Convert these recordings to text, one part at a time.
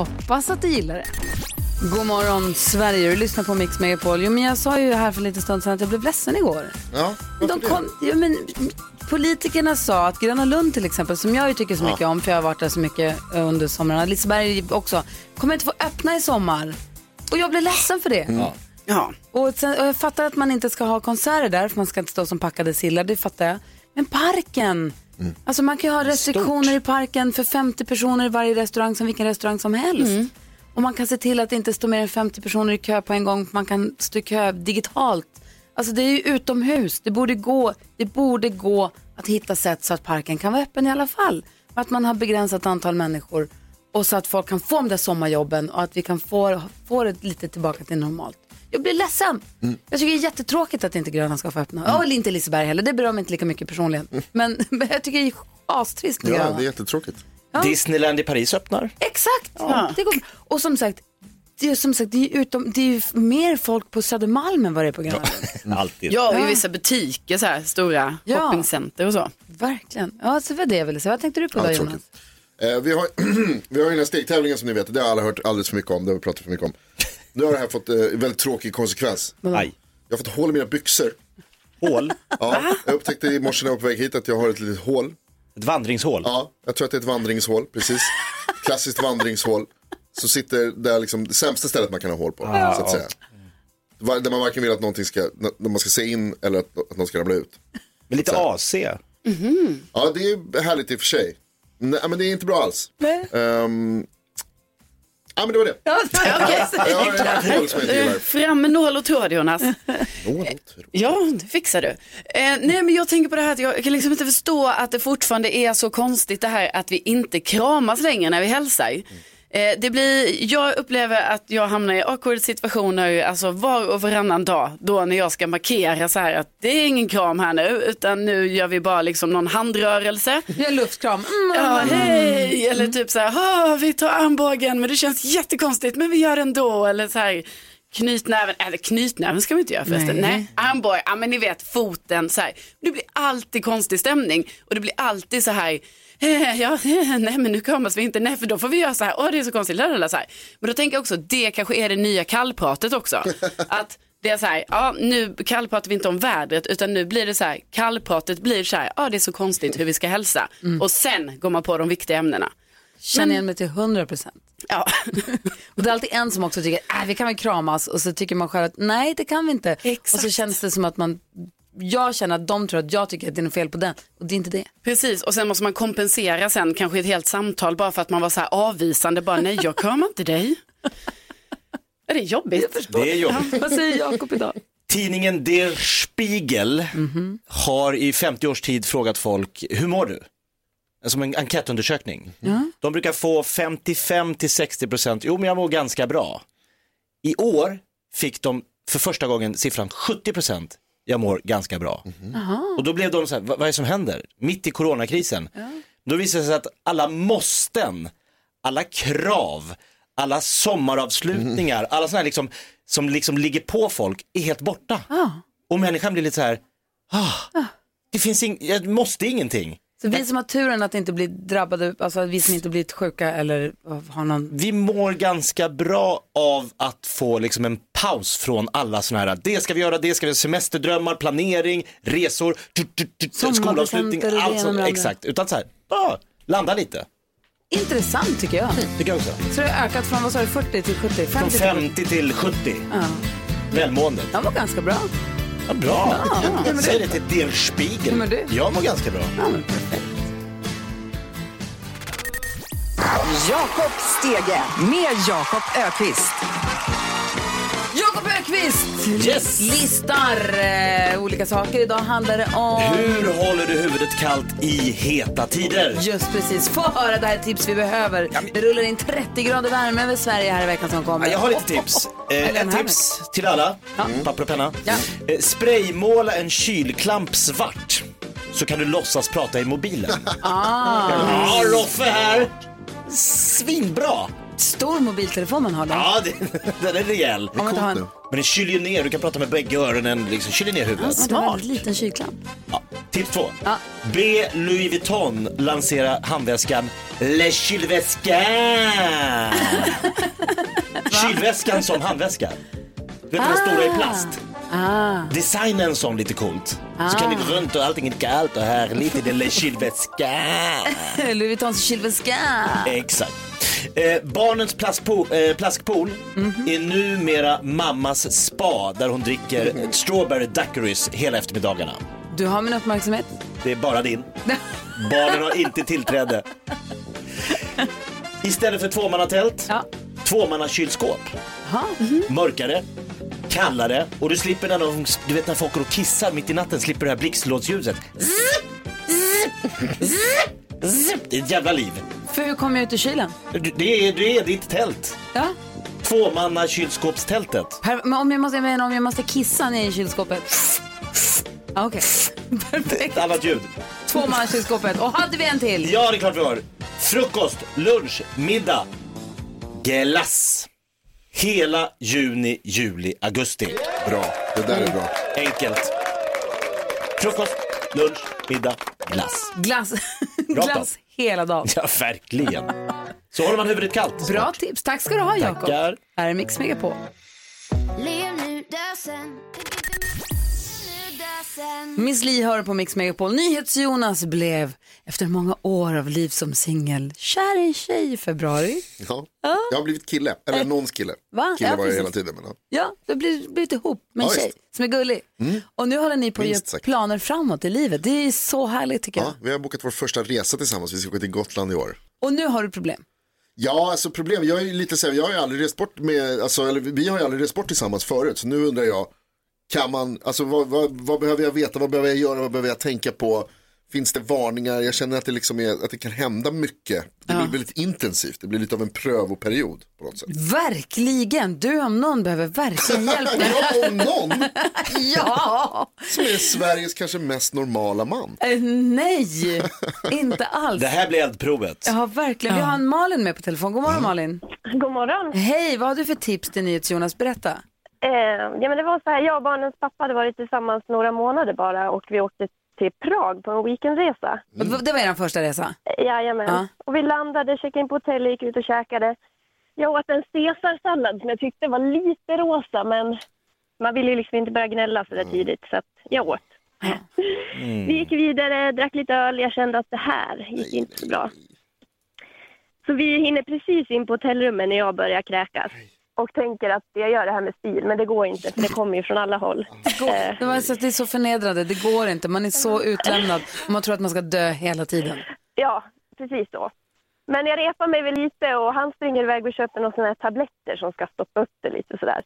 Hoppas att du gillar det. God morgon Sverige, du lyssnar på Mix Megapol. Jo, men jag sa ju här för lite stund sedan att jag blev ledsen igår. Ja, De kom, ja, men, politikerna sa att Gröna Lund till exempel, som jag ju tycker så mycket om för jag har varit där så mycket under sommaren, Liseberg också, kommer inte få öppna i sommar. Och jag blev ledsen för det. Ja. Och, sen, och jag fattar att man inte ska ha konserter där för man ska inte stå som packade sillar, det fattar jag. Men parken, alltså man kan ju ha restriktioner i parken för 50 personer i varje restaurang som vilken restaurang som helst. Och man kan se till att det inte står mer än 50 personer i kö på en gång, man kan stå i kö digitalt. Alltså det är ju utomhus, det borde gå, det borde gå att hitta sätt så att parken kan vara öppen i alla fall. Och att man har begränsat antal människor och så att folk kan få de där sommarjobben och att vi kan få, få det lite tillbaka till normalt. Jag blir ledsen. Jag tycker det är jättetråkigt att inte Gröna ska få öppna. Ja, eller inte Liseberg heller, det berör mig inte lika mycket personligen. Men, men jag tycker det är astrist med ja, Gröna. det är jättetråkigt. Disneyland i Paris öppnar. Exakt! Det går. Och som sagt, det är, som sagt, det är, utom, det är mer folk på Södermalm än vad det är på Gröna Lund. Alltid. Ja, och i vissa butiker, så här, stora Ja. shoppingcenter och så. Verkligen. Ja, så var det jag ville säga. Vad tänkte du på Ja, då Jonas? tråkigt. Eh, vi, har, vi har ju den här stegtävlingen som ni vet, det har alla hört alldeles för mycket om, det har vi pratat för mycket om. Nu har det här fått eh, väldigt tråkig konsekvens. Aj. Jag har fått hål i mina byxor. Hål. Ja, jag upptäckte i morse när jag var på väg hit att jag har ett litet hål. Ett vandringshål. Ja, jag tror att det är ett vandringshål, precis. Klassiskt vandringshål. Så sitter där liksom det sämsta stället man kan ha hål på, så att säga. Var- Där man varken vill att någonting ska, när man ska se in eller att, att någon ska ramla ut. Med lite AC. Ja, det är härligt i och för sig. Nej, men det är inte bra alls. Ehm, ja, men det var det. Ja, okej. Jag har ett hål som jag inte gillar. Fram med nål och tråd Jonas. Nål och tråd. Ja, det fixar du. Eh, nej, men jag tänker på det här att jag kan liksom inte förstå att det fortfarande är så konstigt det här att vi inte kramas längre när vi hälsar. Eh, det blir, jag upplever att jag hamnar i awkward situationer alltså var och varannan dag då när jag ska markera så här att det är ingen kram här nu utan nu gör vi bara liksom någon handrörelse. En luftkram. Mm. Ja, hej! Eller typ så här, "Ah, vi tar armbågen men det känns jättekonstigt men vi gör det ändå. Eller så här, knytnäven, eller knytnäven ska vi inte göra förresten. Nej. Nej, armbåge, ja men ni vet foten så här. Det blir alltid konstig stämning och det blir alltid så här, "Eh, ja, nej men nu kramas vi inte, nej för då får vi göra så här, åh det är så konstigt, lalala, så här. Men då tänker jag också, det kanske är det nya kallpratet också. Att det är så här, ja nu kallpratar vi inte om vädret utan nu blir det så här, kallpratet blir så här, ja det är så konstigt hur vi ska hälsa. Och sen går man på de viktiga ämnena. Känner igen mig till 100 procent. Ja, Och det är alltid en som också tycker, äh, vi kan väl kramas och så tycker man själv att nej det kan vi inte. Exakt. Och så känns det som att man, jag känner att de tror att jag tycker att det är något fel på den och det är inte det. precis. Och sen måste man kompensera sen, kanske ett helt samtal bara för att man var så här avvisande, bara nej jag kramar inte dig. Ja, det är jobbigt. Det är jobbigt. Vad säger Jakob idag? Tidningen Der Spiegel har i 50 års tid frågat folk, hur mår du? Som en enkätundersökning. De brukar få 55 till 60 procent, jo men jag mår ganska bra. I år fick de för första gången siffran 70 procent, jag mår ganska bra. Och då blev de så här, vad, vad är det som händer? Mitt i coronakrisen. Då visade det sig att alla måsten, alla krav, alla sommaravslutningar, alla sådana här liksom, som liksom ligger på folk är helt borta. Och människan blir lite så här, ah, det finns ing- jag måste ingenting. Så vi som har turen att inte bli drabbade, alltså vi som inte blivit sjuka eller har någon Vi mår ganska bra av att få liksom en paus från alla sådana här, det ska vi göra, det ska vi göra, semesterdrömmar, planering, resor, skolavslutning, allt sånt. Exakt, utan så här, bara landa lite. intressant tycker jag. Tycker jag också. Så det har ökat från, vad sa du, 40 till 70? 50 Från till 50 till 70. Ja. Välmåendet. Han var ganska bra. Ja, bra. Ja, men Säg det- till Der Spiegel. Mår du? Jag mår ganska bra. Ja, men perfekt. Jakob Stege med Jakob Ökvist. Nyqvist Yes. listar eh, olika saker. Idag handlar det om... Hur håller du huvudet kallt i heta tider? Just precis, få höra det här tips vi behöver. Det rullar in 30 grader värme över Sverige här i veckan som kommer. Ja, jag har lite tips. Eh, ett tips till alla, papper och penna. Ja. Eh, spraymåla en kylklamp svart. Så kan du låtsas prata i mobilen. Ah. Ja, Roffe här. Svinbra. Stor mobiltelefon man har då. Ja, det, den är rejäl. Om man inte har en. Men den kyler ju ner, du kan prata med bägge öronen, liksom kyler ner huvudet. man har en väldigt liten kylklamp. Ja. Tips två. Ja. Be Louis Vuitton lansera handväskan Le Kylväskan. Kylväskan som handväska. Du vet den stora i plast. Ah. Designa en sån lite coolt. Så kan ni gå runt och allting är kallt och härligt i den Le Kylväskan. Louis Vuittons kylväska. Exakt. Eh, barnens plaskpool, eh, plaskpool är numera mammas spa där hon dricker strawberry daiquiris hela eftermiddagarna. Du har min uppmärksamhet. Det är bara din. Barnen har inte tillträde. Istället för tvåmannatält, Ja. tvåmannakylskåp. Jaha. Mörkare, kallare och du slipper när de, du vet när folk går och kissar mitt i natten, slipper det här blixtlåsljuset. Det är ett jävla liv. För hur kommer jag ut ur kylen? Det är, det är ditt tält. Ja. Tvåmannakylskåpstältet. Per- men om jag måste, jag menar, om jag måste kissa ner i kylskåpet. Ah, Okej, perfekt. Ett annat ljud. Två man i kylskåpet. Och hade vi en till? Ja, det är klart vi har. Frukost, lunch, middag, glass. Hela juni, juli, augusti. Bra, det där är bra. Enkelt. Frukost, lunch, middag, glass. Glass, glass hela dagen. Ja, verkligen. Så håller man huvudet kallt. Bra tips. Tack ska du ha, Jakob. Tackar. Här är Mix Megapol. Lev nu, Miss Li hör på Mix Megapol. NyhetsJonas blev efter många år av liv som singel kär i en tjej i februari. Ja. Jag har blivit kille, eller någons kille. Va? Kille Ja, var jag precis. hela tiden. Men, ja. Ja, du har blivit, blivit ihop med en Ja, tjej som är gullig. Och nu håller ni på att göra planer framåt i livet. Det är så härligt tycker jag. Ja, vi har bokat vår första resa tillsammans, vi ska åka till Gotland i år. Och nu har du problem. Ja, alltså problem, jag är lite så här, jag har ju aldrig rest bort med, alltså, eller vi har ju aldrig rest bort tillsammans förut, så nu undrar jag, kan man, alltså vad, vad, vad behöver jag veta, vad behöver jag göra, vad behöver jag tänka på, finns det varningar, jag känner att det liksom är, att det kan hända mycket, det blir väldigt intensivt, det blir lite av en prövoperiod på något sätt. Verkligen. Du om någon behöver verkligen hjälp. Jag om någon, ja! som är Sveriges kanske mest normala man. Eh, nej, inte alls. Det här blir eldprovet. Ja, verkligen. Vi har en Malin med på telefon. God morgon Malin. God morgon. Hej, vad har du för tips till NyhetsJonas? Berätta. Eh, ja, men det var så här, jag och barnens pappa hade varit tillsammans några månader bara och vi åkte till Prag på en weekendresa. Och Det var er första resa? Eh, Jajamän. Ja. Och vi landade, checkade in på hotellet, gick ut och käkade. Jag åt en caesarsallad som jag tyckte var lite rosa men man ville ju liksom inte börja gnälla så där tidigt så att jag åt. Vi gick vidare, drack lite öl. Jag kände att det här gick inte så bra. Så vi hinner precis in på hotellrummet när jag börjar kräkas. Och tänker att jag gör det här med stil, men det går inte för det kommer ju från alla håll. Eh, Det, var så att det är så förnedrande, det går inte. Man är så utlämnad och man tror att man ska dö hela tiden. Ja, precis så. Men jag repar mig väl lite och han springer iväg och köper några sådana här tabletter som ska stoppa upp det lite sådär.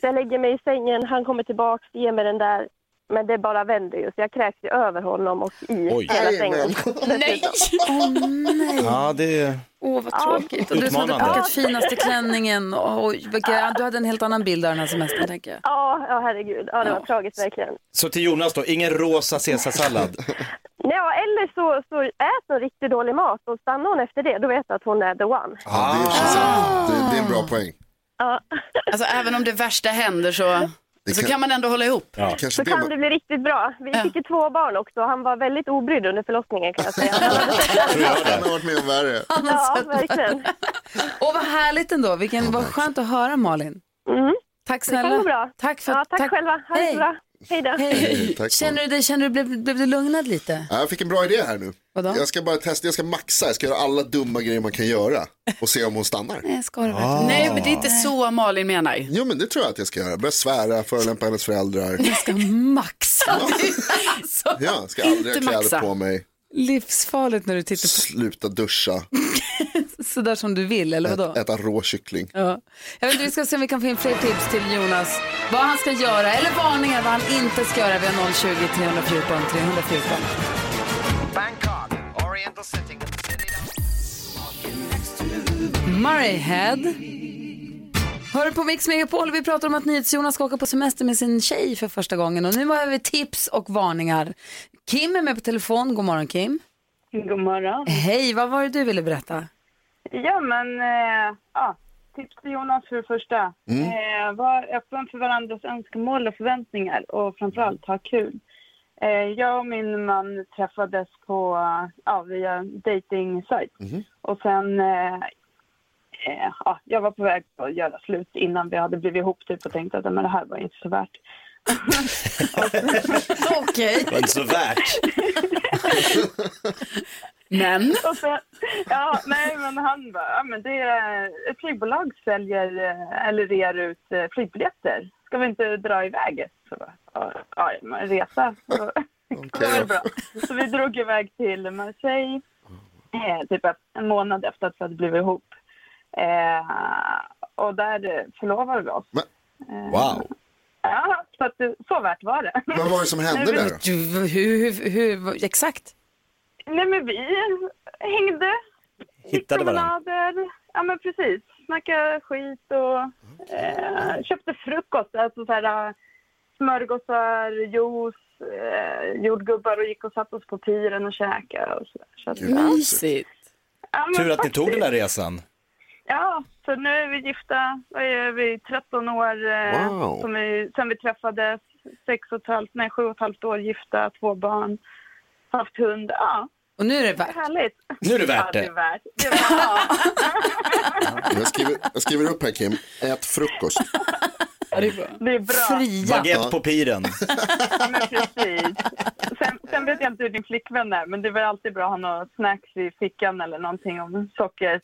Så jag lägger mig i sängen, han kommer tillbaks, ger mig den där. Men det bara vänder ju, så jag kräks ju över honom och i Oj. hela sängen. Nej! Åh nej, Ja, det åh vad tråkigt. Och du som hade Utmanande. packat finaste klänningen. Vilka, du hade en helt annan bild av den här semestern tänker jag. Ja, ja herregud. Ja, det var tragiskt verkligen. Så till Jonas då, ingen rosa caesarsallad. Ja, eller så, så ät hon riktigt dålig mat och stannar hon efter det, då vet jag att hon är the one. Ja, det, är, sant. det, det är en bra poäng. Ja. Alltså även om det värsta händer så, så kan- kan man ändå hålla ihop. Kanske Så det kan man- det bli riktigt bra. Vi Ja. fick ju två barn också. Han var väldigt obrydd under förlossningen kan jag säga. Han har varit med om värre. Ja, verkligen. Åh vad härligt ändå, Vilken, vad skönt att höra Malin. Mm. Tack Det kan snälla. gå bra. Tack för Ja, tack, själva. Ha det Hej. så bra. Hej då. Hej. Tack Känner du, dig, känner du blev, blev du lugnad lite? Ja, Jag fick en bra idé här nu. Vadå? Jag ska bara testa, jag ska maxa, jag ska göra alla dumma grejer man kan göra och se om hon stannar. Nej, ska du verkligen? Nej, men det är inte så Malin menar. Jo men det tror jag att jag ska göra. Börja svära, förolämpa hennes föräldrar. Jag ska maxa. Alltså, Ja, ska aldrig ha inte kläder maxa. på mig. Livsfarligt när du tittar på Sluta duscha. sådär som du vill, eller vadå? Ät, äta rå kyckling. Ja. Jag vet inte, vi ska se om vi kan få in fler tips till Jonas. Vad han ska göra, eller varningar vad han inte ska göra. Vi har 020 314 314. Oriental City. Murrayhead. Hör på Mix Megapol, vi pratar om att NyhetsJonas ska åka på semester med sin tjej för första gången och nu har vi tips och varningar. Kim är med på telefon, god morgon Kim. God morgon. Hej, vad var det du ville berätta? Ja, men eh, ja, tips till Jonas för det första. Mm. Eh, var öppen för varandras önskemål och förväntningar och framförallt ha kul. Eh, jag och min man träffades på, ja, via dating site och sen eh, eh, ja, jag var på väg att göra slut innan vi hade blivit ihop typ och tänkte att men det här var inte så värt. Okej. Det var inte så värt. Men? Och sen, ja, nej men han bara, ja men det är, ett flygbolag säljer eh, eller rear ut flygbiljetter. Ska vi inte dra iväg? Så bara, ja, ja men resa. Så, det var bra. Så vi drog iväg till Marseille, eh, typ en månad efter att vi hade blivit ihop. Eh, och där förlovade vi oss. Eh, Wow. Ja, så, att, så värt var det. Vad var det som hände där hur, hur, hur, exakt? Nej men vi hängde, Hittade varandra. ja men precis. Snackade skit och eh, köpte frukost, alltså så här smörgåsar, juice, eh, jordgubbar och gick och satte oss på piren och käkade och så där. Så att, ja. Mysigt. Ja, Tur att ni faktiskt. tog den där resan. Ja, så nu är vi gifta, vad är vi, 13 år eh, Wow. som vi, sen vi träffades, sex och ett halvt, nej sju och ett halvt år gifta, två barn, haft hund, ja. Och nu är det Det är värt? härligt. Nu är det värt ja, det. det. är värt. Det är värt. Jag skriver, jag skriver upp här Kim, ät frukost. det är bra. Det är bra. Fria. Baguette på piren. Ja, men precis. Sen, sen vet jag inte hur din flickvän är, men det är väl alltid bra att ha några snacks i fickan eller någonting om sockret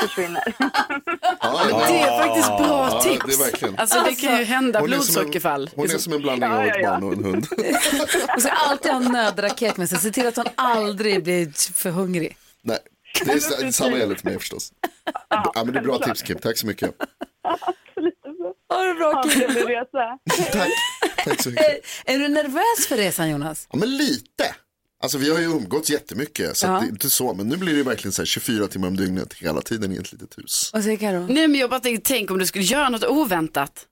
försvinner. Ja, Det är faktiskt bra Ja, tips. det är verkligen. Alltså det kan ju hända Hon är som en- blodsockerfall. Hon är som en blandning Ja, av ja, ett ja. barn och en hund. Och så alltid ha en nödraket med sig, se till att hon aldrig blir för hungrig. Nej, det är sa- samma gäller för mig förstås. Ja, men det är bra tips Kim, tack så mycket. Ha det bra resa. Tack, tack så mycket. Är, du nervös för resan Jonas? Ja, men lite. Alltså vi har ju umgåtts jättemycket, så Ja. att det är inte så. Men nu blir det ju verkligen så här 24 timmar om dygnet hela tiden i ett litet hus. Vad säger Karo? Nej men jag bara tänkte, tänk om du skulle göra något oväntat.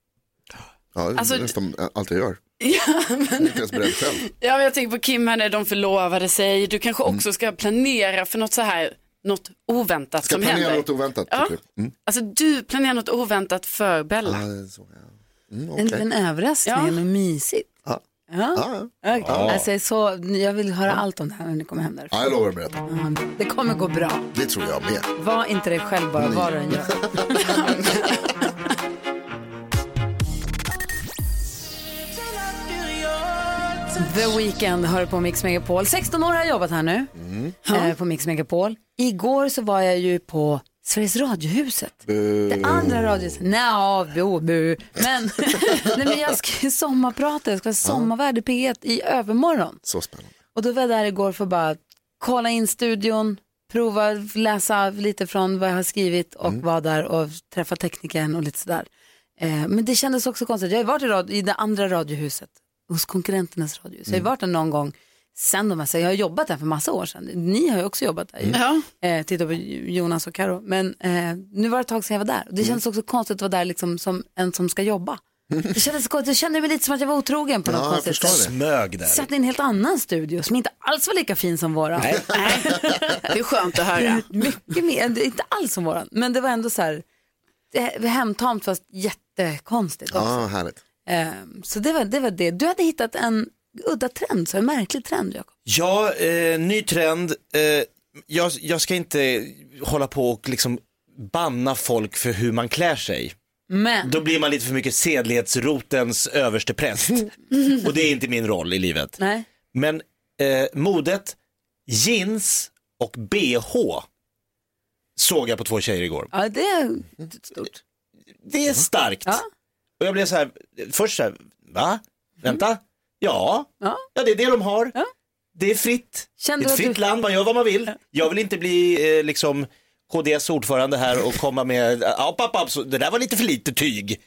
Ja, det är Alltså- nästan allt jag gör. Ja, men... Jag är inte ens beredd själv. Ja, men jag tänker på Kim här när de förlovade sig. Du kanske också ska planera för något så här, något oväntat Ska som planera händer. något oväntat. Ja. du? Mm. Alltså du planerar något oväntat för Bella. Ja, det är så, ja. Mm, En, okej. en överraskning Ja. och mysigt. Ja. Ja. Ja, Okej. Alltså, så, jag vill höra allt om det här när ni kommer hem därifrån. ja, jag lovar att berätta. Ja, Det kommer gå bra. Det tror jag med. Var inte dig själv bara, vad du än gör. The Weeknd hör på Mix Megapol. 16 år har jag jobbat här nu eh, på Mix Megapol. Igår så var jag ju på Sveriges Radiohuset. Det andra radiohuset. Nja, bo, bu. Men, nej, men jag ska ju sommarprata, jag ska vara sommarvärd i P1 i övermorgon. Så spännande. Och då var jag där igår för att bara kolla in studion, prova läsa lite från vad jag har skrivit och vara där och träffa teknikern och lite sådär. Eh, men det kändes också konstigt. Jag har ju varit i, i det andra radiohuset, hos konkurrenternas radiohus. Jag har ju varit där någon gång sen de här, jag har jobbat där för massa år sedan. Ni har ju också jobbat där. ju. Ja. Eh, titta på Jonas och Karo. Men eh, nu var det ett tag sedan jag var där. Det kändes också konstigt att vara där liksom som en som ska jobba. Det kändes konstigt. Jag kände mig lite som att jag var otrogen på något Ja, jag konstigt sätt. Smög där. Satt i en helt annan studio som inte alls var lika fin som våran. Nej. Det är skönt att höra. Mycket mer, inte alls som våran. Men det var ändå så här, var hemtamt fast jättekonstigt också. Ja, härligt. Ehm, så det var, det var det. Du hade hittat en udda trend, så en märklig trend Jakob. Ja, eh, ny trend. Eh, jag, jag ska inte hålla på och liksom banna folk för hur man klär sig. Men, Då blir man lite för mycket sedlighetsrotens överste präst. Och det är inte min roll i livet. nej. Men eh, modet, jeans och bh såg jag på två tjejer igår. Ja, det är stort. Det är starkt. Ja. Och jag blev så här, först så här, va? Vänta? Ja, Ja. ja det är det de har. Ja. Det är fritt. Kände det är ett fritt du- land, man gör vad man vill. Jag vill inte bli eh, liksom KDS ordförande här och komma med, ja pappa, så det där var lite för lite tyg.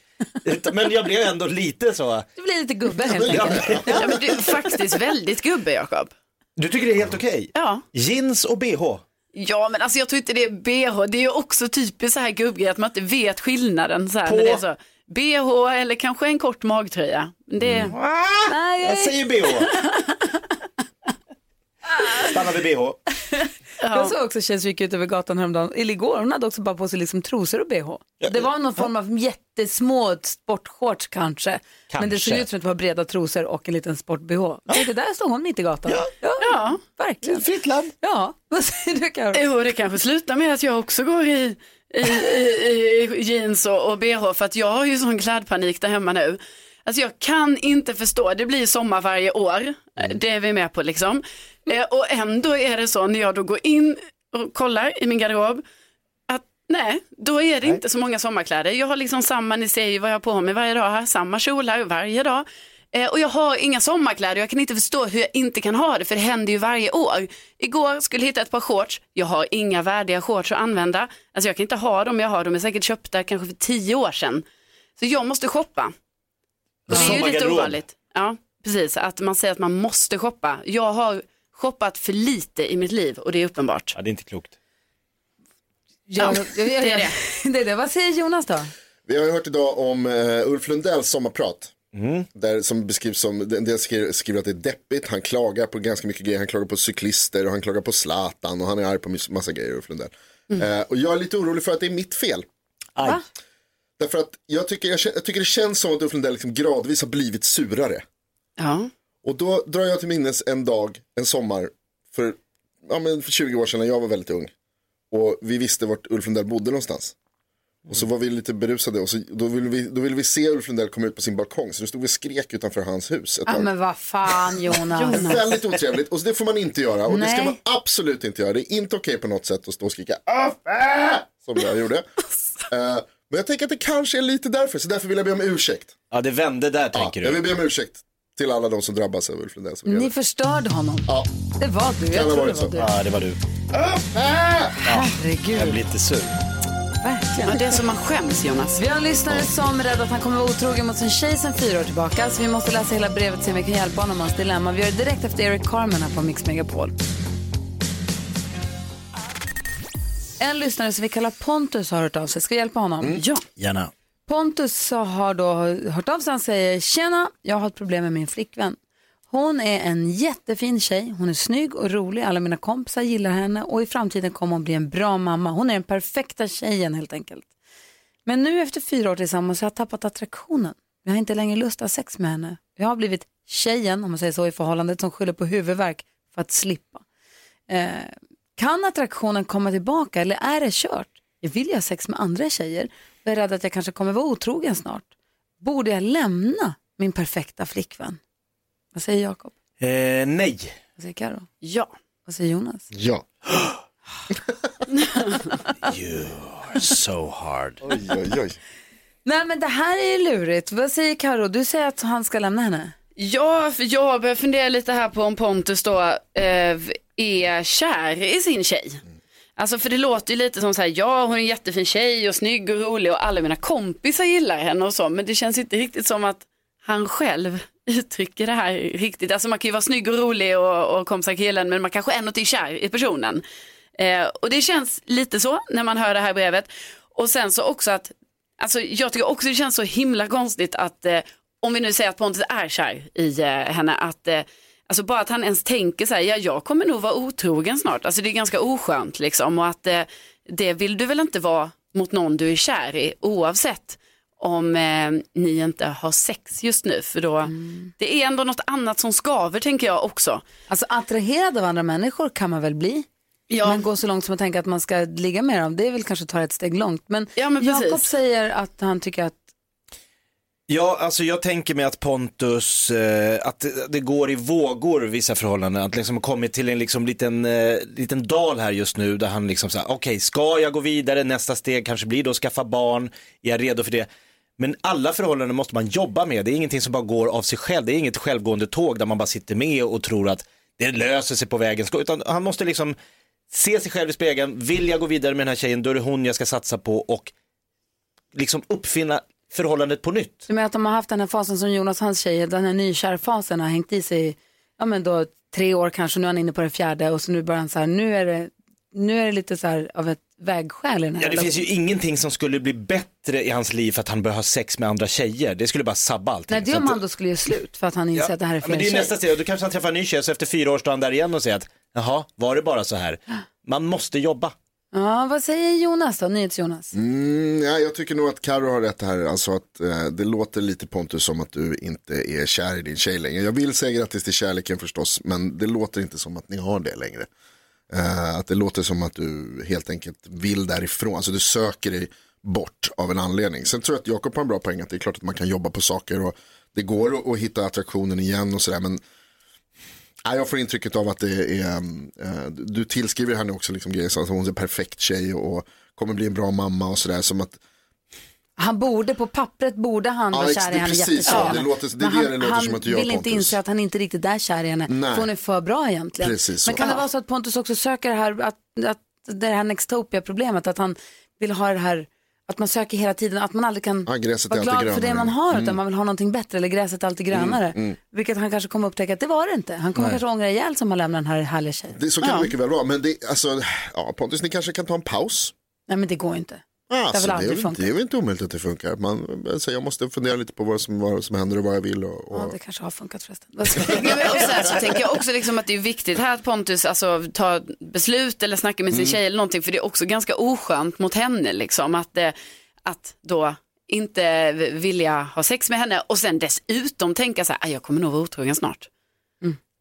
Men jag blev ändå lite så. Du blir lite gubbe helt enkelt. Ja, men du är faktiskt väldigt gubbe, Jakob. Du tycker det är helt okej? Ja. Jeans och bh? Ja, men alltså jag tror inte det är bh. Det är ju också typiskt så här gubbgrej att man inte vet skillnaden. Så här, På? Bh eller kanske en kort magtröja. Det... Mm. Nej, Jag säger bh. Stanna vid bh. Jag såg också tjej som gick ut över gatan häromdagen, eller igår, hon hade också bara på sig liksom trosor och bh. Det var någon form av jättesmå sportshorts kanske. Men det såg Kanske. ut som att det var breda trosor och en liten sport-bh. Det där stod hon mitt i gatan. Ja, Ja. verkligen. Fritt land. Ja, vad säger du Karo? Jo, det kanske slutar med att jag också går i, i, i, i jeans och, och bh för att jag har ju sån klädpanik där hemma nu. Alltså jag kan inte förstå, det blir sommar varje år, det är vi med på liksom. Eh, och ändå är det så när jag då går in och kollar i min garderob att nej, då är det inte så många sommarkläder. Jag har liksom samma, ni ser ju vad jag har på mig varje dag här, samma kjolar varje dag. Eh, och jag har inga sommarkläder, jag kan inte förstå hur jag inte kan ha det, för det händer ju varje år. Igår skulle jag hitta ett par shorts, jag har inga värdiga shorts att använda. Alltså jag kan inte ha dem jag har, de är säkert köpta kanske för tio år sedan. Så jag måste shoppa. Och det är ju lite ovanligt. Ja, precis, att man säger att man måste shoppa. Jag har shoppat för lite i mitt liv och det är uppenbart. Ja, det är inte klokt. Ja, det är det. det är det. Vad säger Jonas då? Vi har ju hört idag om uh, Ulf Lundells sommarprat. Där som beskrivs som, en del skriver, skriver att det är deppigt, han klagar på ganska mycket grejer, han klagar på cyklister och han klagar på Zlatan och han är arg på massa grejer Ulf Lundell. Eh, och jag är lite orolig för att det är mitt fel. Aj. Därför att jag tycker, jag, jag tycker det känns som att Ulf Lundell liksom gradvis har blivit surare. Ja. Och då drar jag till minnes en dag, en sommar, för, ja, men för 20 år sedan när jag var väldigt ung. Och vi visste vart Ulf Lundell bodde någonstans. Och så var vi lite berusade och så, då, ville vi, då ville vi se Ulf Lundell komma ut på sin balkong. Så då stod vi och skrek utanför hans hus Ja, tag. men vad fan Jonas. Väldigt otrevligt och det får man inte göra. Och det ska Nej. man absolut inte göra. Det är inte okej på något sätt att stå och skrika "Aff, äh!" som jag gjorde. Eh, men jag tänker att det kanske är lite därför, så därför vill jag be om ursäkt. Ja, det vände där Ja, tänker jag du. vill be om ursäkt till alla de som drabbas av Ulf Lundells Ni förstörde honom. Ja. Det var du. Jag tror det var så. du. Ja, det var du. Herregud, Jag blir lite sur. Verkligen. Ja, det är som man skäms Jonas. Vi har en lyssnare som är rädd att han kommer vara otrogen mot sin tjej sen fyra år tillbaka. Så vi måste läsa hela brevet och se om vi kan hjälpa honom med hans dilemma. Vi gör det direkt efter Eric Carmen här på Mix Megapol. En lyssnare som vi kallar Pontus har hört av sig. Ska vi hjälpa honom? Ja. Gärna. Pontus så har då hört av sig. Han säger, tjena, jag har ett problem med min flickvän. Hon är en jättefin tjej, hon är snygg och rolig, alla mina kompisar gillar henne och i framtiden kommer hon bli en bra mamma. Hon är den perfekta tjejen helt enkelt. Men nu efter fyra år tillsammans så har jag tappat attraktionen. Jag har inte längre lust att ha sex med henne. Jag har blivit tjejen, om man säger så, i förhållandet som skyller på huvudvärk för att slippa. Eh, kan attraktionen komma tillbaka eller är det kört? Jag vill ju ha sex med andra tjejer och är rädd att jag kanske kommer vara otrogen snart. Borde jag lämna min perfekta flickvän? Vad säger Jakob? Eh, nej. Vad säger Karo? Ja. Vad säger Jonas? Ja. You're so hard. Oj, oj, oj. Nej men det här är ju lurigt. Vad säger Karo? Du säger att han ska lämna henne. Ja, för jag börjar fundera lite här på om Pontus då eh, är kär i sin tjej. Alltså för det låter ju lite som så här, ja hon är en jättefin tjej och snygg och rolig och alla mina kompisar gillar henne och så, men det känns inte riktigt som att han själv uttrycker det här riktigt. Alltså man kan ju vara snygg och rolig och, och kompisar killen, men man kanske ändå inte är kär i personen. Eh, och det känns lite så när man hör det här brevet. Och sen så också att, alltså jag tycker också det känns så himla konstigt att eh, om vi nu säger att Pontus är kär i eh, henne, att eh, Alltså bara att han ens tänker så här, ja jag kommer nog vara otrogen snart. Alltså det är ganska oskönt liksom och att eh, det vill du väl inte vara mot någon du är kär i oavsett om eh, ni inte har sex just nu för då det är ändå något annat som skaver tänker jag också. Alltså attraherad av andra människor kan man väl bli? Ja. Men gå så långt som att tänka att man ska ligga med dem, det är väl kanske att ta ett steg långt. Men, Ja, men. Jakob säger att han tycker att Ja, alltså jag tänker mig att Pontus, eh, att det, det går i vågor vissa förhållanden, att liksom kommit till en liksom liten, eh, liten dal här just nu där han liksom säger, okej, ska jag gå vidare, nästa steg kanske blir då att skaffa barn, är jag redo för det? Men alla förhållanden måste man jobba med, det är ingenting som bara går av sig själv, det är inget självgående tåg där man bara sitter med och tror att det löser sig på vägen, utan han måste liksom se sig själv i spegeln, vill jag gå vidare med den här tjejen, då är det hon jag ska satsa på och liksom uppfinna förhållandet på nytt. Du menar att de har haft den här fasen som Jonas hans tjej, den här nykärfasen har hängt i sig, ja men då tre år kanske, nu är han inne på det fjärde och så nu börjar han så här, nu är det, nu är det lite så här av ett vägskäl i den här Ja, det finns ju ingenting som skulle bli bättre i hans liv för att han börjar ha sex med andra tjejer. Det skulle bara sabba allting. Nej, det är Så om att- han då skulle göra slut för att han inser att det här är fel men det är tjej. nästa steg, då kanske han träffar en ny tjej så efter fyra år står han där igen och säger att jaha, var det bara så här? Man måste jobba. Ja, vad säger Jonas då, NyhetsJonas? Mm, ja, jag tycker nog att Karo har rätt här. Alltså att eh, det låter lite Pontus som att du inte är kär i din tjej längre. Jag vill säga grattis till kärleken förstås, men det låter inte som att ni har det längre. Eh, att det låter som att du helt enkelt vill därifrån. Alltså du söker dig bort av en anledning. Sen tror jag att Jakob har en bra poäng att det är klart att man kan jobba på saker och det går att, att hitta attraktionen igen och sådär. Men Nej, jag får intrycket av att det är, mm, eh, du tillskriver henne också liksom grejer som att hon är en perfekt tjej och kommer bli en bra mamma och sådär. Som att, han borde, på pappret borde han Ja, vara kär i henne precis så. Det låter- det Men det det låter han, som att du gör, vill inte inse att han inte riktigt är kär i henne. Nej. För hon är för bra egentligen. Precis. Men kan det Ja. vara så att Pontus också söker det här, att, att det här Nextopia-problemet, att han vill ha det här, att man söker hela tiden, att man aldrig kan Ja, vara glad för det man har, utan Mm. man vill ha någonting bättre, eller gräset är alltid grönare. Mm, mm. Vilket han kanske kommer upptäcka att det var det inte. Han kommer Nej. kanske ångra ihjäl som har lämnat den här härliga tjejen. det, så kan det mycket väl vara. Men det, alltså, ja, Pontus, ni kanske kan ta en paus. Nej men det går inte. Alltså, det är, väl- det är väl inte omöjligt att det funkar. Man, alltså, jag måste fundera lite på vad som, vad som händer och vad jag vill. Och, och... Ja, det kanske har funkat förresten. Och så, här, så tänker jag också liksom att det är viktigt här att Pontus alltså, tar beslut eller snackar med sin Mm. tjej eller någonting för det är också ganska oskönt mot henne liksom att, eh, att då inte vilja ha sex med henne och sen dessutom tänka så här, "Ah, jag kommer nog vara otrogen snart.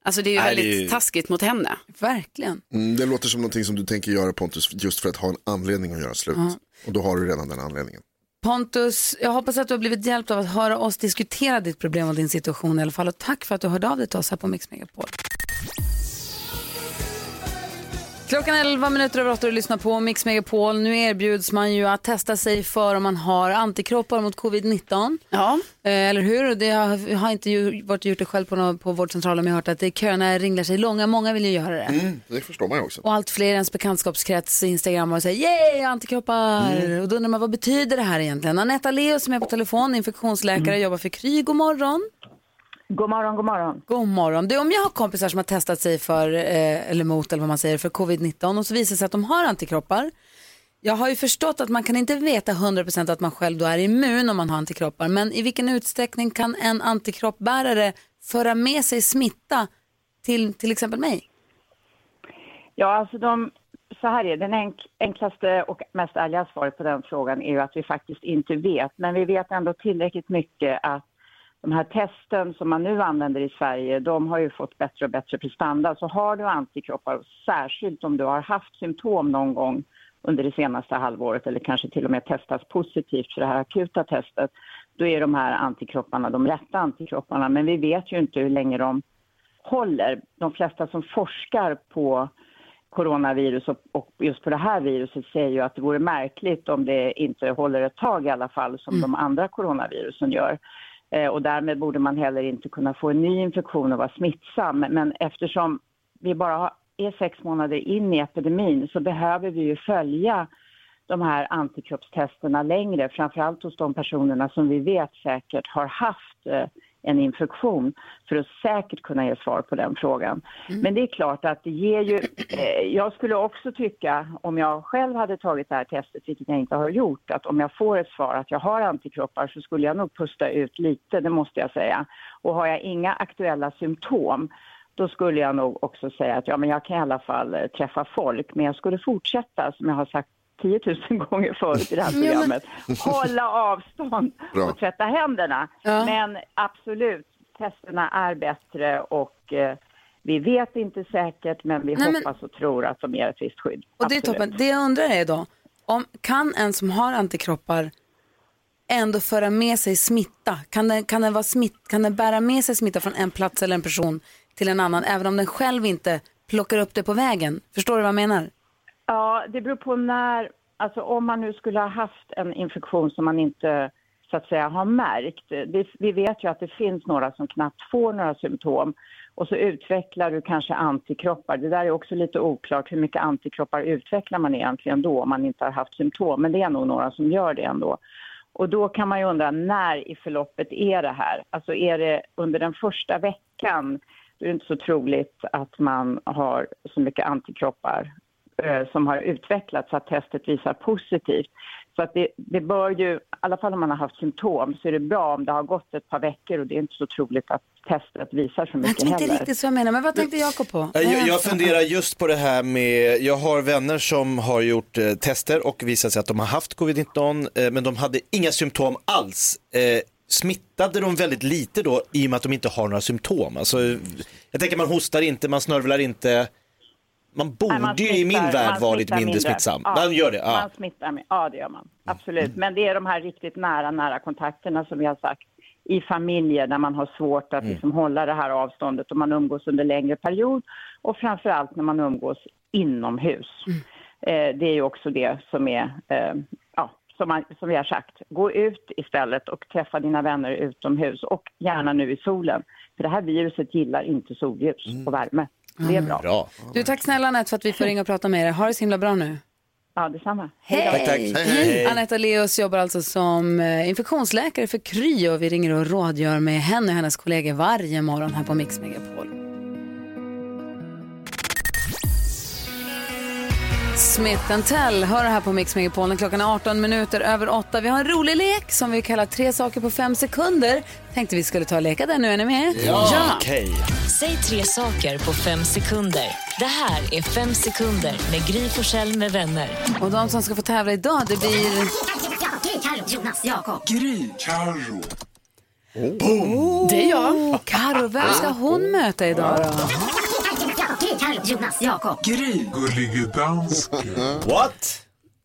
Alltså det är ju Nej, väldigt ju- taskigt mot henne. Verkligen. Mm, det låter som någonting som du tänker göra Pontus just för att ha en anledning att göra slut. Ja. Och då har du redan den anledningen. Pontus, jag hoppas att du har blivit hjälpt av att höra oss diskutera ditt problem och din situation i alla fall. Och tack för att du hörde av dig till oss här på Mix Megapol. Klockan är 11 minuter över 8 och lyssnar på Mix Megapol. Nu erbjuds man ju att testa sig för om man har antikroppar mot covid-19. Ja. eller hur? Det har, jag har inte ju, varit gjort det själv på, någon, på vårdcentralen men jag har hört att det, köerna ringlar sig långa. Många vill ju göra det. Mm, det förstår man ju också. Och allt fler i ens bekantskapskrets Instagram och säger yay antikroppar. Mm. Och då undrar man vad betyder det här egentligen? Anetta Leo som är på telefon, infektionsläkare, Mm. jobbar för Kry. God morgon. God morgon, god morgon. God morgon. Du, om jag har kompisar som har testat sig för, eh, eller mot, eller vad man säger, för covid-19 och så visar det sig att de har antikroppar. Jag har ju förstått att man kan inte veta 100% att man själv då är immun om man har antikroppar. Men i vilken utsträckning kan en antikroppbärare föra med sig smitta till till exempel mig? Ja, alltså de, så här är det. Den enk, enklaste och mest ärliga svaret på den frågan är ju att vi faktiskt inte vet. Men vi vet ändå tillräckligt mycket att de här testen som man nu använder i Sverige, de har ju fått bättre och bättre prestanda. Så har du antikroppar, särskilt om du har haft symptom någon gång under det senaste halvåret eller kanske till och med testats positivt för det här akuta testet, då är de här antikropparna de rätta antikropparna. Men vi vet ju inte hur länge de håller. De flesta som forskar på coronavirus och, just på det här viruset säger ju att det vore märkligt om det inte håller ett tag i alla fall som de andra coronavirusen gör. Eh, och därmed borde man heller inte kunna få en ny infektion och vara smittsam. Men, eftersom vi bara har, är sex månader in i epidemin så behöver vi ju följa de här antikroppstesterna längre, framförallt hos de personerna som vi vet säkert har haft eh, en infektion för att säkert kunna ge svar på den frågan. Men det är klart att det ger ju... Eh, jag skulle också tycka, om jag själv hade tagit det här testet, vilket jag inte har gjort, att om jag får ett svar att jag har antikroppar så skulle jag nog pusta ut lite, det måste jag säga. Och har jag inga aktuella symptom då skulle jag nog också säga att ja, men jag kan i alla fall eh, träffa folk, men jag skulle fortsätta, som jag har sagt 10 000 gånger förut i det här men- programmet, hålla avstånd Bra. och tvätta händerna. Ja. Men absolut, testerna är bättre och eh, vi vet inte säkert, men vi Nej, men- hoppas och tror att de ger ett visst skydd. Och det är Absolut. toppen. Det jag undrar är då, om, kan en som har antikroppar ändå föra med sig smitta? Kan den, kan, den vara smitt, kan den bära med sig smitta från en plats eller en person till en annan, även om den själv inte plockar upp det på vägen? Förstår du vad jag menar? Ja, det beror på när, alltså om man nu skulle ha haft en infektion som man inte så att säga har märkt. Vi, vi vet ju att det finns några som knappt får några symptom och så utvecklar du kanske antikroppar. Det där är också lite oklart, hur mycket antikroppar utvecklar man egentligen då om man inte har haft symptom? Men det är nog några som gör det ändå. Och då kan man ju undra, när i förloppet är det här? Alltså är det under den första veckan? Då är det inte så troligt att man har så mycket antikroppar eh, som har utvecklats så att testet visar positivt. Så att det, det bör ju, i alla fall om man har haft symptom, så är det bra om det har gått ett par veckor och det är inte så troligt att testet visar så Jag mycket tror inte heller. riktigt så jag menar, men vad tänkte Jakob på? Jag, jag, jag funderar just på det här med, jag har vänner som har gjort eh, tester och visat sig att de har haft covid-19 eh, men de hade inga symptom alls. Eh, smittade de väldigt lite då i och med att de inte har några symptom? Alltså, jag tänker man hostar inte, man snörvlar inte. Man borde man ju i min smittar- värld vara lite smittar mindre smittsam. Ja, Man gör det, ja. Man smittar, med- ja det gör man. Absolut. Men det är de här riktigt nära, nära kontakterna som vi har sagt i familjer där man har svårt att Mm. liksom hålla det här avståndet och man umgås under längre period och framför allt när man umgås inomhus. Eh, det är ju också det som är, eh, ja, som, man, som vi har sagt, gå ut istället och träffa dina vänner utomhus och gärna nu i solen. För det här viruset gillar inte solljus och värme. Det är bra. Bra. Du, tack snälla Anette för att vi får ringa och prata med er. Ha det så himla bra nu. Ja, detsamma. Hej! Tack, tack. Hej, hej. Anetta Leos jobbar alltså som eh, infektionsläkare för Kry och vi ringer och rådgör med henne och hennes kollegor varje morgon här på Mix Megapol. Smith Tell hör här på Mix Megapol när klockan är 18 minuter över 8. Vi har en rolig lek som vi kallar tre saker på fem sekunder. Tänkte vi skulle ta och leka den nu, är ni med? Okej. Säg tre saker på fem sekunder. Det här är Fem sekunder med Gry Forssell med vänner. Och de som ska få tävla idag, det blir... Jonas, Jakob. Gry. Carro. Det är jag. Karo, vem ska hon möta idag då? Jonas, Jakob. Gry. Gullige dansken. What?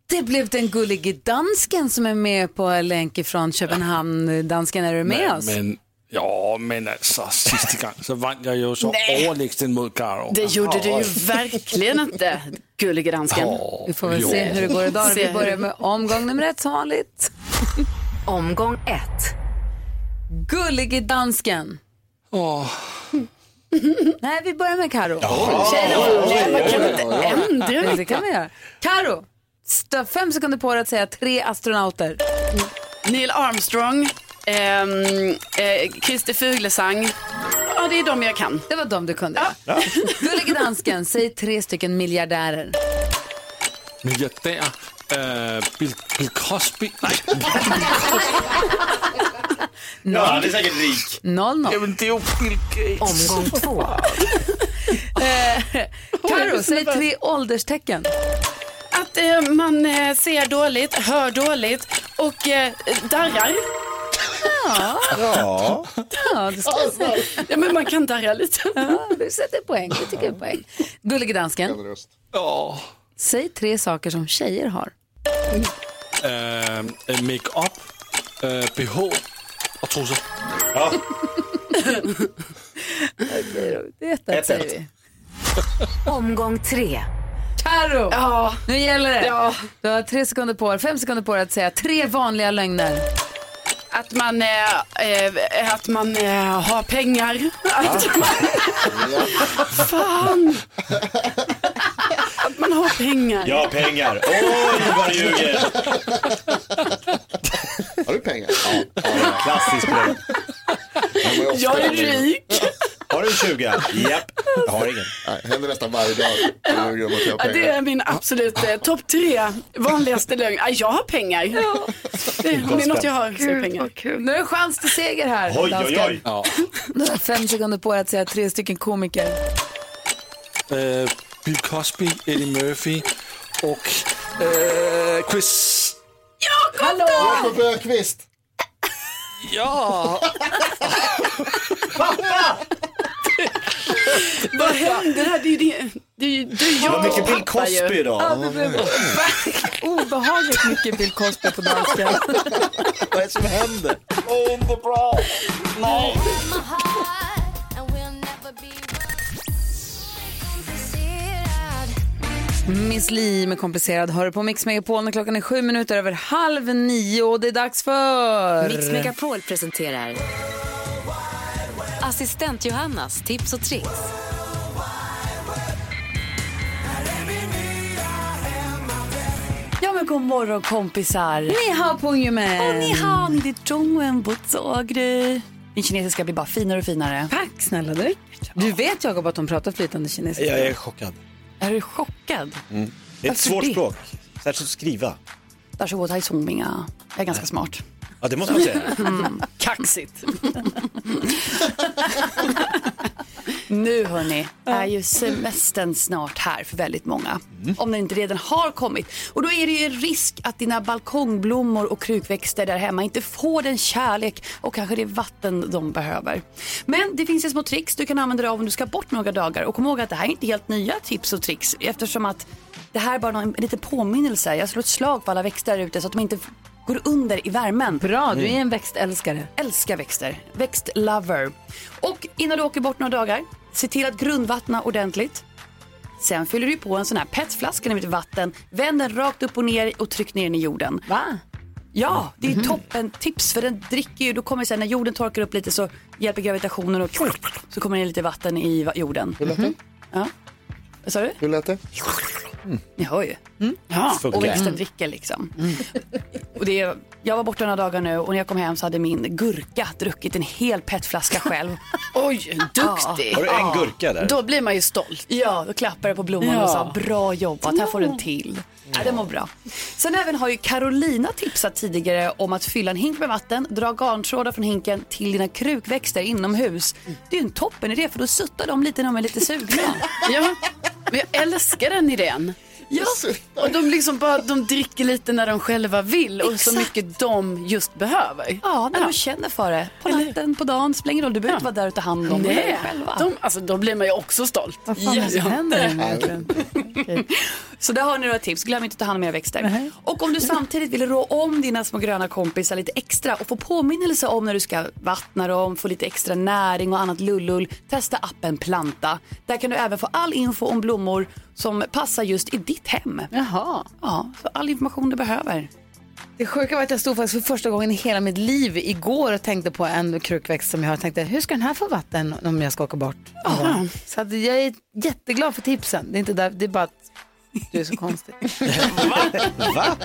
Det blev den gullige dansken som är med på länk från Köpenhamn. Dansken, är du med oss? Men, ja, men alltså sista gången så vann jag ju så Nej. överlägset mot Karo. Det gjorde du ju verkligen inte, gullige dansken. Vi får väl se hur det går idag. Vi börjar med omgång nummer ett som vanligt. Omgång ett. Gullige dansken. Åh. Nej, vi börjar med Karo. Ändra Det kan vi göra. Karo, stå fem sekunder på dig att säga tre astronauter. Neil Armstrong, ehm, eh, Christer Fuglesang. Ja, det är de jag kan. Det var de du kunde. Gullige dansken, säg tre stycken miljardärer. Miljardär. Uh, Bill, Bill Cosby. Nej, Ja, han är säkert rik. Noll, noll. men det är ju Bill Gates. Omgång två. Karo, säg tre ålderstecken. Att eh, man eh, ser dåligt, hör dåligt och eh, darrar. Ja, Ja. ja det ska jag säga. Ja, men man kan darra lite. Ja, du sätter poäng. Du tycker jag är poäng. Gullige dansken. Ja. säg tre saker som tjejer har. Uh, Make-up, uh, BH och trosor. Ja. Det är ett, Ett, säger ett. vi. Omgång tre. Karo, Ja, nu gäller det. Ja. Du har tre sekunder på fem sekunder på dig att säga tre vanliga lögner. att man, eh, eh, att man eh, har pengar. Att man, fan. Att man har pengar. Ja, pengar. Oj, vad du ljuger. Har du pengar? Ja. Klassisk ofta Jag är det rik. Har du en 20? Japp. Jag har ingen. Nej, händer nästan varje dag. Ja, det är min absolut eh, topp tre vanligaste lögn. Ja, jag har pengar. Det, om det är något jag har så är det pengar. Nu är det chans till seger här. Oj, oj, oj. Ja. Du har fem sekunder på dig att säga tre stycken komiker. Uh, Bill Cosby, Eddie Murphy och uh, Chris... Jakob Öqvist. Ja! Vad händer här? Det är ju det. Det är ju du Det var jag mycket Bill pappa ju. Cosby Ja, idag. det blev obehagligt mycket Bill Cosby på dansken. Vad är det som händer? Inte bra! Nej! Miss Li med komplicerad hör på Mix Megapol när klockan är sju minuter över halv nio och det är dags för... Mix Megapol presenterar Assistent Johannas tips och tricks. Ja men god morgon kompisar. Ni hao pungjumen. Och ni hao, ni det zhongwen bozogru. Min kinesiska blir bara finare och finare. Tack snälla du. Du vet Jakob att de pratar flytande kinesiska. Jag är chockad. Är du chockad? Mm. Det är ett Varför svårt det? språk, särskilt att skriva. Jag är ganska smart. Ja, det måste man säga. Mm. Kaxigt. nu hörni, är ju semestern snart här för väldigt många. Om den inte redan har kommit. Och då är det ju risk att dina balkongblommor och krukväxter där hemma inte får den kärlek och kanske det vatten de behöver. Men det finns ju små tricks du kan använda dig av om du ska bort några dagar. Och kom ihåg att det här är inte helt nya tips och tricks eftersom att det här är bara en liten påminnelse. Jag slår ett slag på alla växter där ute så att de inte går under i värmen. Bra, du är en växtälskare. Älskar växter. Växtlover. Och innan du åker bort några dagar, se till att grundvattna ordentligt. Sen fyller du på en sån här petflaska med vatten, vänd den rakt upp och ner och tryck ner den i jorden. Va? Ja, det är toppen tips för den dricker ju, då kommer sen när jorden torkar upp lite så hjälper gravitationen och så kommer det lite vatten i jorden. Lät det? Ja. Vad sa du? Hur lät det? Ni hör ju. Ja, Funkar. och växten Mm. dricker liksom. Och det jag var borta några dagar nu och när jag kom hem så hade min gurka druckit en hel petflaska själv. Oj, duktig. Har du en gurka där? Då blir man ju stolt. Ja, då klappade jag på blomman Ja. och sa bra jobbat, här får du en till. Ja, det mår bra. Sen även har ju Carolina tipsat tidigare om att fylla en hink med vatten, dra garntrådar från hinken till dina krukväxter inomhus. Det är ju en toppen idé för då suttar de lite när de är lite sugna. Ja, men jag älskar den idén. Ja. Och de liksom bara, de dricker lite när de själva vill och så Exakt. mycket de just behöver. Ja, när de känner för det. På natten, på dagen, spelar ingen roll. Du behöver inte vara där och ta hand om det själva. de, alltså, då blir man ju också stolt. Vad fan som händer egentligen? Så där har ni några tips. Glöm inte att ta hand om era växter. Och om du samtidigt vill rå om dina små gröna kompisar lite extra och få påminnelse om när du ska vattna dem, få lite extra näring och annat lullull, testa appen Planta. Där kan du även få all info om blommor som passar just i ditt hem. Jaha. Ja, så all information du behöver. Det sjuka var att jag stod faktiskt för första gången i hela mitt liv igår och tänkte på en krukväxt som jag har tänkte, hur ska den här få vatten om jag ska åka bort? Ja. Så jag är jätteglad för tipsen. Det är, inte där, det är bara att du är så konstig. Va?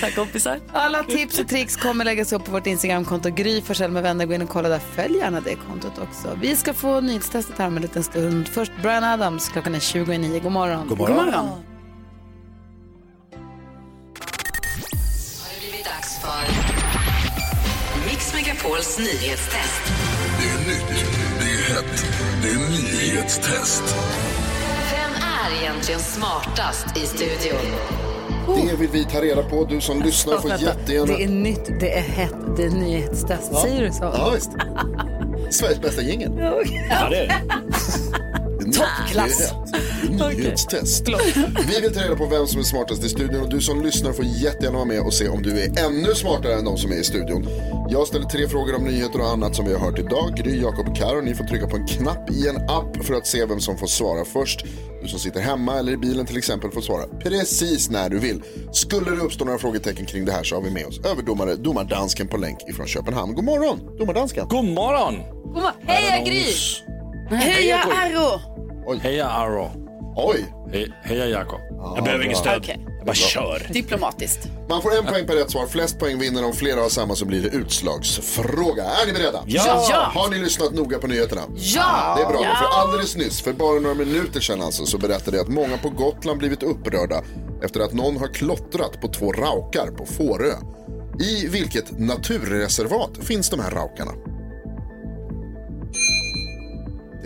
Tack kompisar. Alla tips och tricks kommer läggas upp på vårt Instagramkonto Gry Forssell med vänner. Gå in och kolla där. Följ gärna det kontot också. Vi ska få nyhetstestet här om en liten stund. Först Brian Adams. Klockan är 29. God morgon. God morgon. God morgon. Har det blivit dags för Mix Megapols nyhetstest. Det är nytt, det är hett, det är nyhetstest. Är egentligen smartast i studion? Det vill vi ta reda på. Du som lyssnar får Vänta, jättegärna... Det är nytt, det är hett, det är nyhetstest. Säger du så? Ja, visst. Sveriges bästa jingel. Ja, det är det. Toppklass. Nyhetstest. Vi vill ta reda på vem som är smartast i studion och du som lyssnar får jättegärna vara med och se om du är ännu smartare än de som är i studion. Jag ställer tre frågor om nyheter och annat som vi har hört idag. Gry, Jakob och Karo, ni får trycka på en knapp i en app för att se vem som får svara först. Du som sitter hemma eller i bilen till exempel får svara precis när du vill. Skulle det uppstå några frågetecken kring det här så har vi med oss överdomare domardansken på länk ifrån Köpenhamn. God morgon, domardansken. God morgon! God morgon. Heja Gry! Heja Arro! Heja Arro. Oj. He, heja Jakob. Jag behöver ingen stöd. Okej. Jag bara kör. Diplomatiskt. Man får en poäng per rätt svar. Flest poäng vinner. Om flera har samma så blir det utslagsfråga. Är ni beredda? Ja. Ja. Har ni lyssnat noga på nyheterna? Ja! Det är bra. Ja. För alldeles nyss, för bara några minuter sedan alltså, så berättade jag att många på Gotland blivit upprörda efter att någon har klottrat på två raukar på Fårö. I vilket naturreservat finns de här raukarna?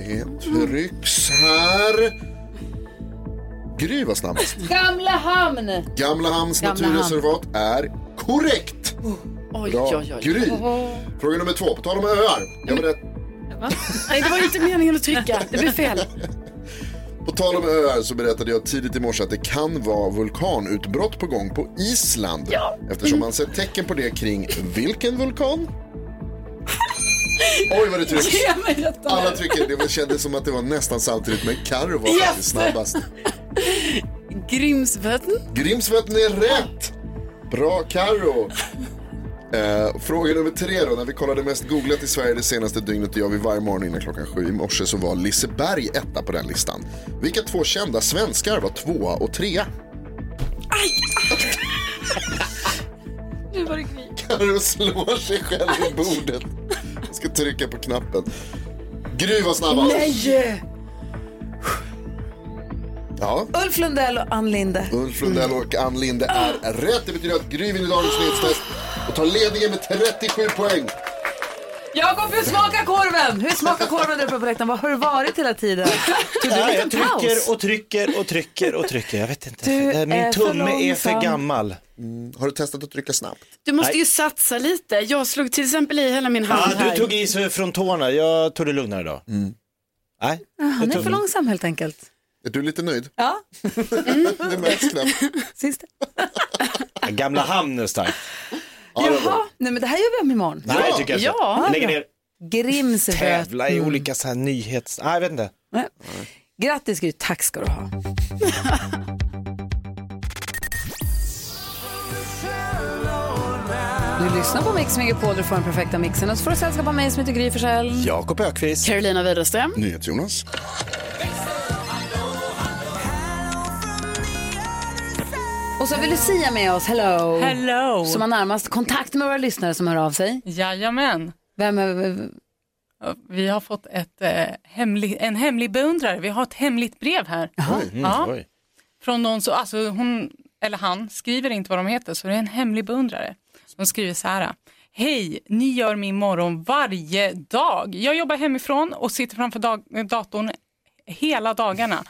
Det trycks här. Gry var snabbast. Gamla hamn! Gamla Hamns Gamla naturreservat är korrekt. Oj, Bra. oj, oj. Gry. Fråga nummer två. På tal om öar. Jag berätt... Nej, det var inte meningen att trycka. Det blev fel. På tal om öar så berättade jag tidigt i morse att det kan vara vulkanutbrott på gång på Island. Eftersom man sett tecken på det kring vilken vulkan? Oj vad det trycks. Ge mig detta Alla trycker. Det var- kändes som att det var nästan samtidigt men Carro var Yes! snabbast. Grimsvötn. Grimsvötn är rätt. Bra Karo. Eh, fråga nummer tre då. När vi kollade mest googlat i Sverige det senaste dygnet, det gör vi varje morgon innan klockan sju i morse, så var Liseberg etta på den listan. Vilka två kända svenskar var tvåa och trea? Nu var det Gry. Karo slår sig själv i bordet. Ska trycka på knappen. Gry var snabbast. Nej! Ja. Ulf Lundell och Ann Linde. Ulf Lundell och Ann Linde är rätt. Det betyder att Gry vinner dagens nyhetstest och tar ledningen med 37 poäng. Jakob, hur smakar korven? Hur smakar korven uppe på läktaren? Var har du varit hela tiden? Du en Ja, jag trycker och trycker och trycker och trycker. Jag vet inte. Du Min är för tumme är för långsam. gammal. Har du testat att trycka snabbt? Du måste Nej. ju satsa lite. Jag slog till exempel i hela min hand Ja, här. du tog i så från tårna. Jag tog det lugnare då. Nej. Ja, jag han är för långsam helt enkelt. Är du lite nöjd? Ja. Det märks knappt. Sist. Gamla hamn är stark. Jaha, nej men det här gör vi om imorgon. Nej, tycker jag inte. Ja. Lägger ner. Grimsvötn. Tävla i olika så här nyhets... Nej, jag vet inte. Nej. Grattis Gry, tack ska du ha. Du lyssnar på Mix Megapol, du får den perfekta mixen och så får du sällskap av mig som heter Gry Forssell. Jakob Ökvist. Carolina Widerström. NyhetsJonas. Och så har vi Lucia med oss, hello. Hello. Som har närmast kontakt med våra lyssnare som hör av sig. Jajamän. Vem är... Vi har fått ett, eh, hemlig, en hemlig beundrare. Vi har ett hemligt brev här. Mm, Ja. oj. Från någon så, alltså hon eller han skriver inte vad de heter så det är en hemlig beundrare. De skriver så här. Hej, ni gör min morgon varje dag. Jag jobbar hemifrån och sitter framför dag- datorn hela dagarna.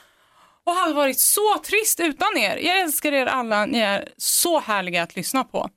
Och har varit så trist utan er. Jag älskar er alla, ni är så härliga att lyssna på.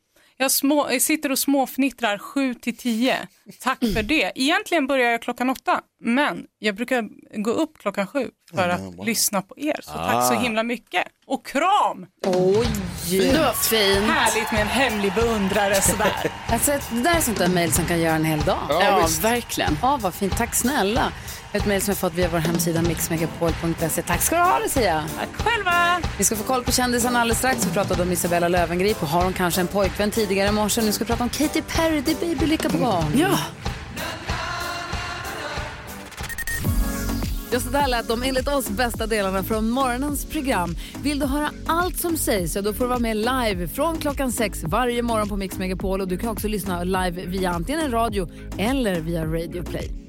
Jag, små, jag sitter och småfnittrar 7 till 10. Tack för det. Egentligen börjar jag klockan åtta, men jag brukar gå upp klockan sju för att lyssna på er. Så tack så Ah. himla mycket. Och kram! Oj! Det var fint. Härligt med en hemlig beundrare sådär. Alltså, det där är sånt där mejl som kan göra en hel dag. Ja, Ja, verkligen. Ja, vad fint. Tack snälla. Ett mejl som jag fått via vår hemsida mixmegapol.se. Tack ska du ha Lucia. Tack själva. Vi ska få koll på kändisarna alldeles strax. Vi pratade om Isabella Löwengrip och har hon kanske en pojkvän tidigare i morse. Nu ska vi prata om Katy Perry. Det är babylycka på gång. Ja. Ja, så där lät de enligt oss bästa delarna från morgonens program. Vill du höra allt som sägs så då får du vara med live från klockan sex varje morgon på Mix Megapol. Och du kan också lyssna live via antingen en radio eller via Radio Play.